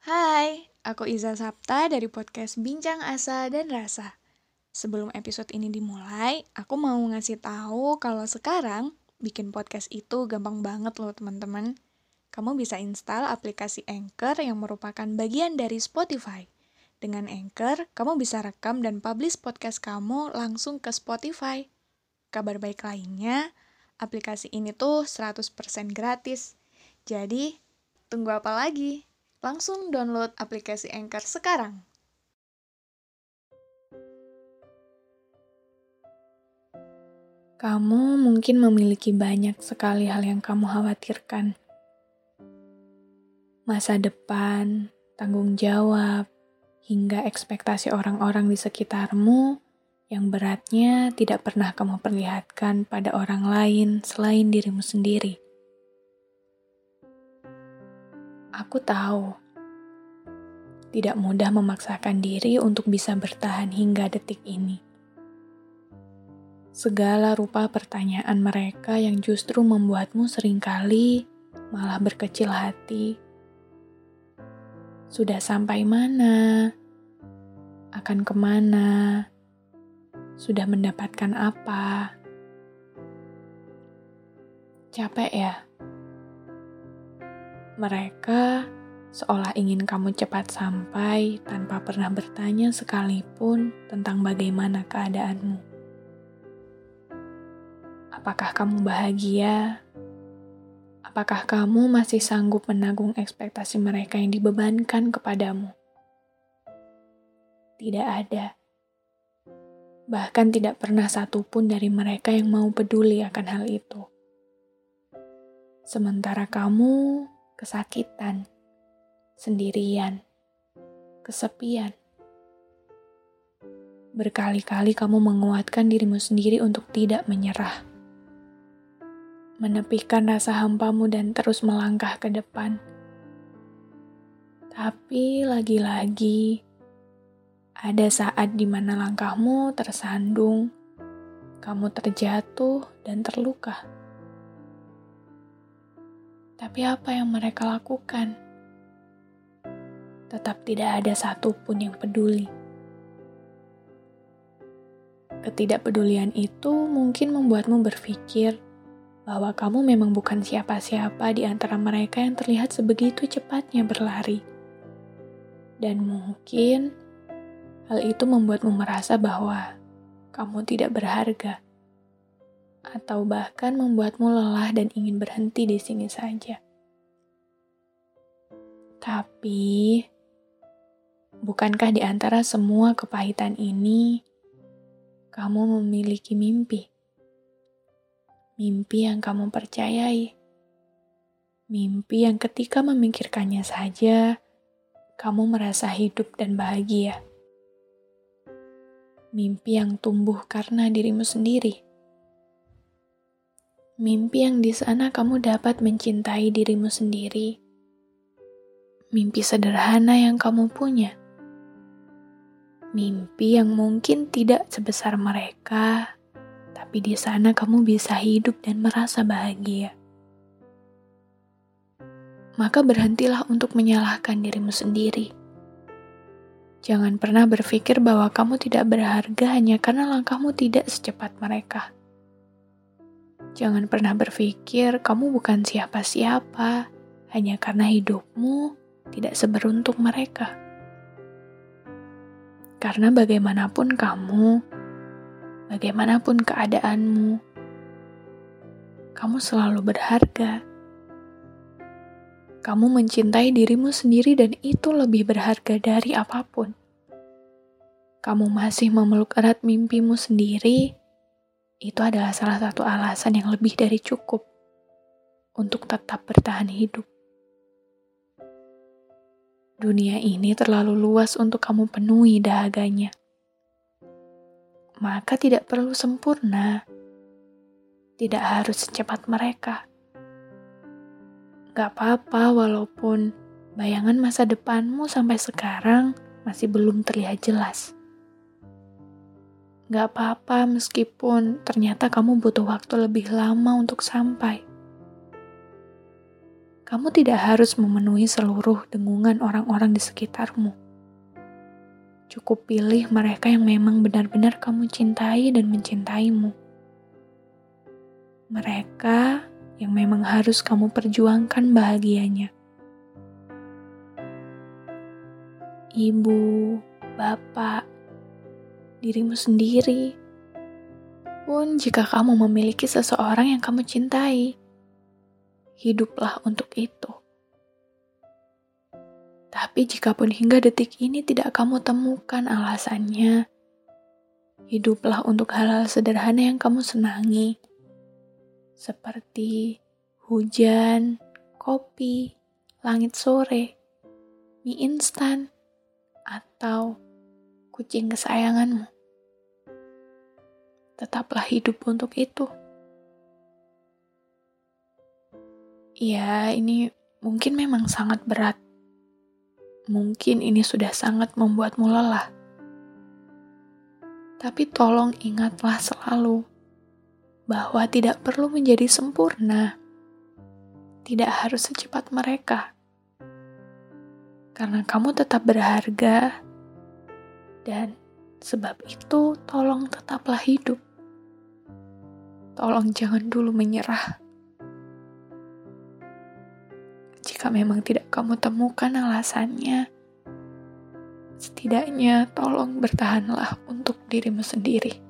Hai, aku Iza Sapta dari podcast Bincang Asa dan Rasa. Sebelum episode ini dimulai, aku mau ngasih tahu kalau sekarang bikin podcast itu gampang banget loh teman-teman. Kamu bisa install aplikasi Anchor yang merupakan bagian dari Spotify. Dengan Anchor, kamu bisa rekam dan publish podcast kamu langsung ke Spotify. Kabar baik lainnya, aplikasi ini tuh 100% gratis. Jadi, tunggu apa lagi? Langsung download aplikasi Anchor sekarang. Kamu mungkin memiliki banyak sekali hal yang kamu khawatirkan. Masa depan, tanggung jawab, hingga ekspektasi orang-orang di sekitarmu yang beratnya tidak pernah kamu perlihatkan pada orang lain selain dirimu sendiri. Aku tahu, tidak mudah memaksakan diri untuk bisa bertahan hingga detik ini segala rupa pertanyaan mereka yang justru membuatmu sering kali malah berkecil hati. Sudah sampai mana? Akan ke mana? Sudah mendapatkan apa? Capek ya? Mereka seolah ingin kamu cepat sampai tanpa pernah bertanya sekalipun tentang bagaimana keadaanmu. Apakah kamu bahagia? Apakah kamu masih sanggup menanggung ekspektasi mereka yang dibebankan kepadamu? Tidak ada. Bahkan tidak pernah satupun dari mereka yang mau peduli akan hal itu. Sementara kamu kesakitan, sendirian, kesepian. Berkali-kali kamu menguatkan dirimu sendiri untuk tidak menyerah menepikan rasa hampamu dan terus melangkah ke depan. Tapi lagi-lagi, ada saat di mana langkahmu tersandung, kamu terjatuh dan terluka. Tapi apa yang mereka lakukan? Tetap tidak ada satupun yang peduli. Ketidakpedulian itu mungkin membuatmu berpikir bahwa kamu memang bukan siapa-siapa di antara mereka yang terlihat sebegitu cepatnya berlari. Dan mungkin hal itu membuatmu merasa bahwa kamu tidak berharga, atau bahkan membuatmu lelah dan ingin berhenti di sini saja. Tapi, bukankah di antara semua kepahitan ini, kamu memiliki mimpi? mimpi yang kamu percayai, mimpi yang ketika memikirkannya saja, kamu merasa hidup dan bahagia. Mimpi yang tumbuh karena dirimu sendiri. Mimpi yang di sana kamu dapat mencintai dirimu sendiri. Mimpi sederhana yang kamu punya. Mimpi yang mungkin tidak sebesar mereka, tapi di sana kamu bisa hidup dan merasa bahagia. Maka berhentilah untuk menyalahkan dirimu sendiri. Jangan pernah berpikir bahwa kamu tidak berharga hanya karena langkahmu tidak secepat mereka. Jangan pernah berpikir kamu bukan siapa-siapa hanya karena hidupmu tidak seberuntung mereka. Karena bagaimanapun kamu, bagaimanapun keadaanmu, kamu selalu berharga. Kamu mencintai dirimu sendiri, dan itu lebih berharga dari apa pun. Kamu masih memeluk erat mimpimu sendiri, itu adalah salah satu alasan yang lebih dari cukup. untuk tetap bertahan hidup. Dunia ini terlalu luas untuk kamu penuhi dahaganya. Maka tidak perlu sempurna. Tidak harus secepat mereka. Gak apa-apa walaupun bayangan masa depanmu sampai sekarang masih belum terlihat jelas. Gak apa-apa meskipun ternyata kamu butuh waktu lebih lama untuk sampai kamu tidak harus memenuhi seluruh dengungan orang-orang di sekitarmu. Cukup pilih mereka yang memang benar-benar kamu cintai dan mencintaimu. Mereka yang memang harus kamu perjuangkan bahagianya. Ibu, bapak, dirimu sendiri. Pun jika kamu memiliki seseorang yang kamu cintai, hiduplah untuk itu. Tapi jikapun hingga detik ini tidak kamu temukan alasannya, hiduplah untuk hal-hal sederhana yang kamu senangi, seperti hujan, kopi, langit sore, mie instan, atau kucing kesayanganmu. Tetaplah hidup untuk itu. Ya, ini mungkin memang sangat berat. Mungkin ini sudah sangat membuatmu lelah. Tapi tolong ingatlah selalu bahwa tidak perlu menjadi sempurna. Tidak harus secepat mereka. Karena kamu tetap berharga dan sebab itu tolong tetaplah hidup. Tolong jangan dulu menyerah. Jika memang tidak kamu temukan alasannya, setidaknya tolong bertahanlah untuk dirimu sendiri.